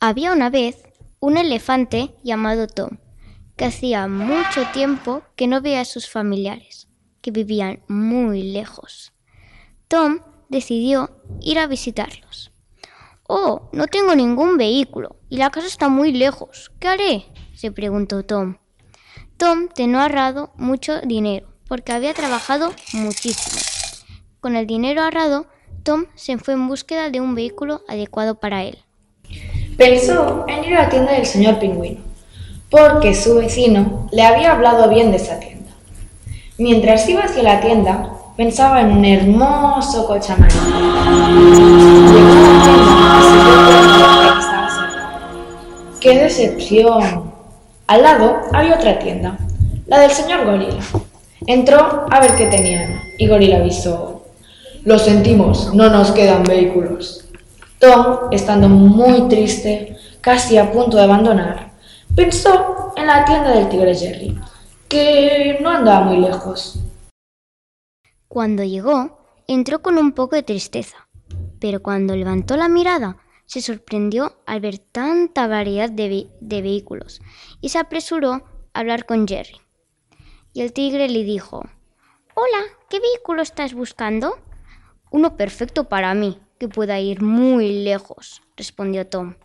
Había una vez un elefante llamado Tom, que hacía mucho tiempo que no veía a sus familiares, que vivían muy lejos. Tom decidió ir a visitarlos. Oh, no tengo ningún vehículo y la casa está muy lejos. ¿Qué haré? se preguntó Tom. Tom tenía ahorrado mucho dinero porque había trabajado muchísimo. Con el dinero ahorrado, Tom se fue en búsqueda de un vehículo adecuado para él. Pensó en ir a la tienda del señor Pingüino, porque su vecino le había hablado bien de esa tienda. Mientras iba hacia la tienda, pensaba en un hermoso coche amarillo. ¡Qué decepción! Al lado había otra tienda, la del señor Gorila. Entró a ver qué tenían y Gorila avisó. Lo sentimos, no nos quedan vehículos. Tom, estando muy triste, casi a punto de abandonar, pensó en la tienda del tigre Jerry, que no andaba muy lejos. Cuando llegó, entró con un poco de tristeza, pero cuando levantó la mirada, se sorprendió al ver tanta variedad de, ve- de vehículos y se apresuró a hablar con Jerry. Y el tigre le dijo, Hola, ¿qué vehículo estás buscando? Uno perfecto para mí, que pueda ir muy lejos, respondió Tom.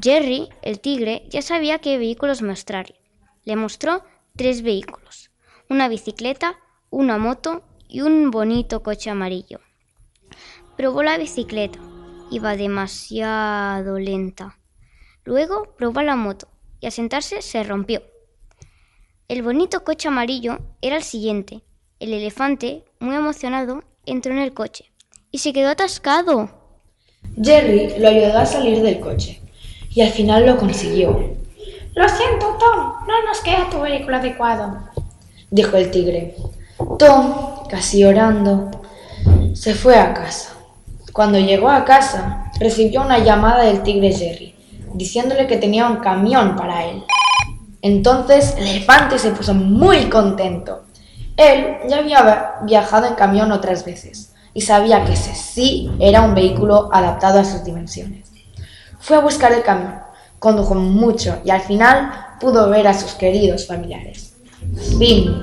Jerry, el tigre, ya sabía qué vehículos mostrarle. Le mostró tres vehículos, una bicicleta, una moto y un bonito coche amarillo. Probó la bicicleta, iba demasiado lenta. Luego probó la moto y al sentarse se rompió. El bonito coche amarillo era el siguiente. El elefante, muy emocionado, entró en el coche y se quedó atascado. Jerry lo ayudó a salir del coche y al final lo consiguió, Lo siento, Tom, no nos queda tu vehículo adecuado. dijo el tigre. Tom, casi llorando, se fue a casa. Cuando llegó a casa, recibió una llamada del tigre Jerry, diciéndole que tenía un camión para él. Entonces el elefante se puso muy contento. Él ya había viajado en camión otras veces y sabía que ese sí era un vehículo adaptado a sus dimensiones. Fue a buscar el camión, condujo mucho y al final pudo ver a sus queridos familiares. Fin.